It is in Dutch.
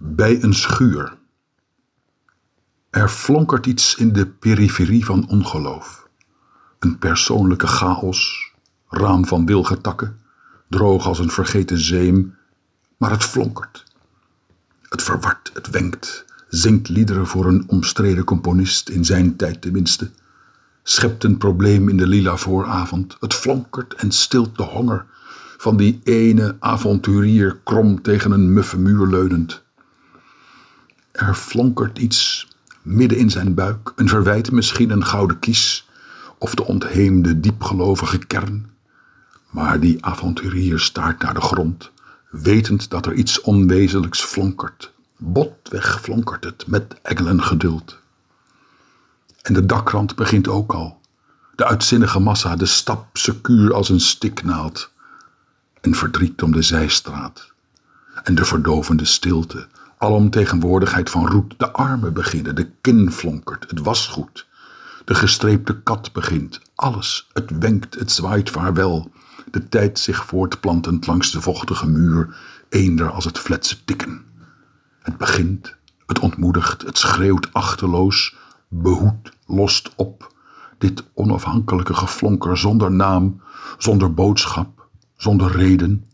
Bij een schuur. Er flonkert iets in de periferie van ongeloof. Een persoonlijke chaos, raam van wilgetakken, droog als een vergeten zeem, maar het flonkert. Het verwart, het wenkt, zingt liederen voor een omstreden componist, in zijn tijd tenminste, schept een probleem in de lila vooravond, het flonkert en stilt de honger van die ene avonturier krom tegen een muffe muur leunend. Er flonkert iets midden in zijn buik, een verwijt misschien een gouden kies of de ontheemde diepgelovige kern. Maar die avonturier staart naar de grond, wetend dat er iets onwezenlijks flonkert. Botweg flonkert het met geduld. En de dakrand begint ook al. De uitzinnige massa, de stap secuur als een stiknaald. En verdriet om de zijstraat. En de verdovende stilte, alomtegenwoordigheid van roet. De armen beginnen, de kin flonkert, het was goed. De gestreepte kat begint, alles, het wenkt, het zwaait vaarwel. De tijd zich voortplantend langs de vochtige muur, eender als het fletse tikken. Het begint, het ontmoedigt, het schreeuwt achterloos, behoed, lost op. Dit onafhankelijke geflonker zonder naam, zonder boodschap, zonder reden,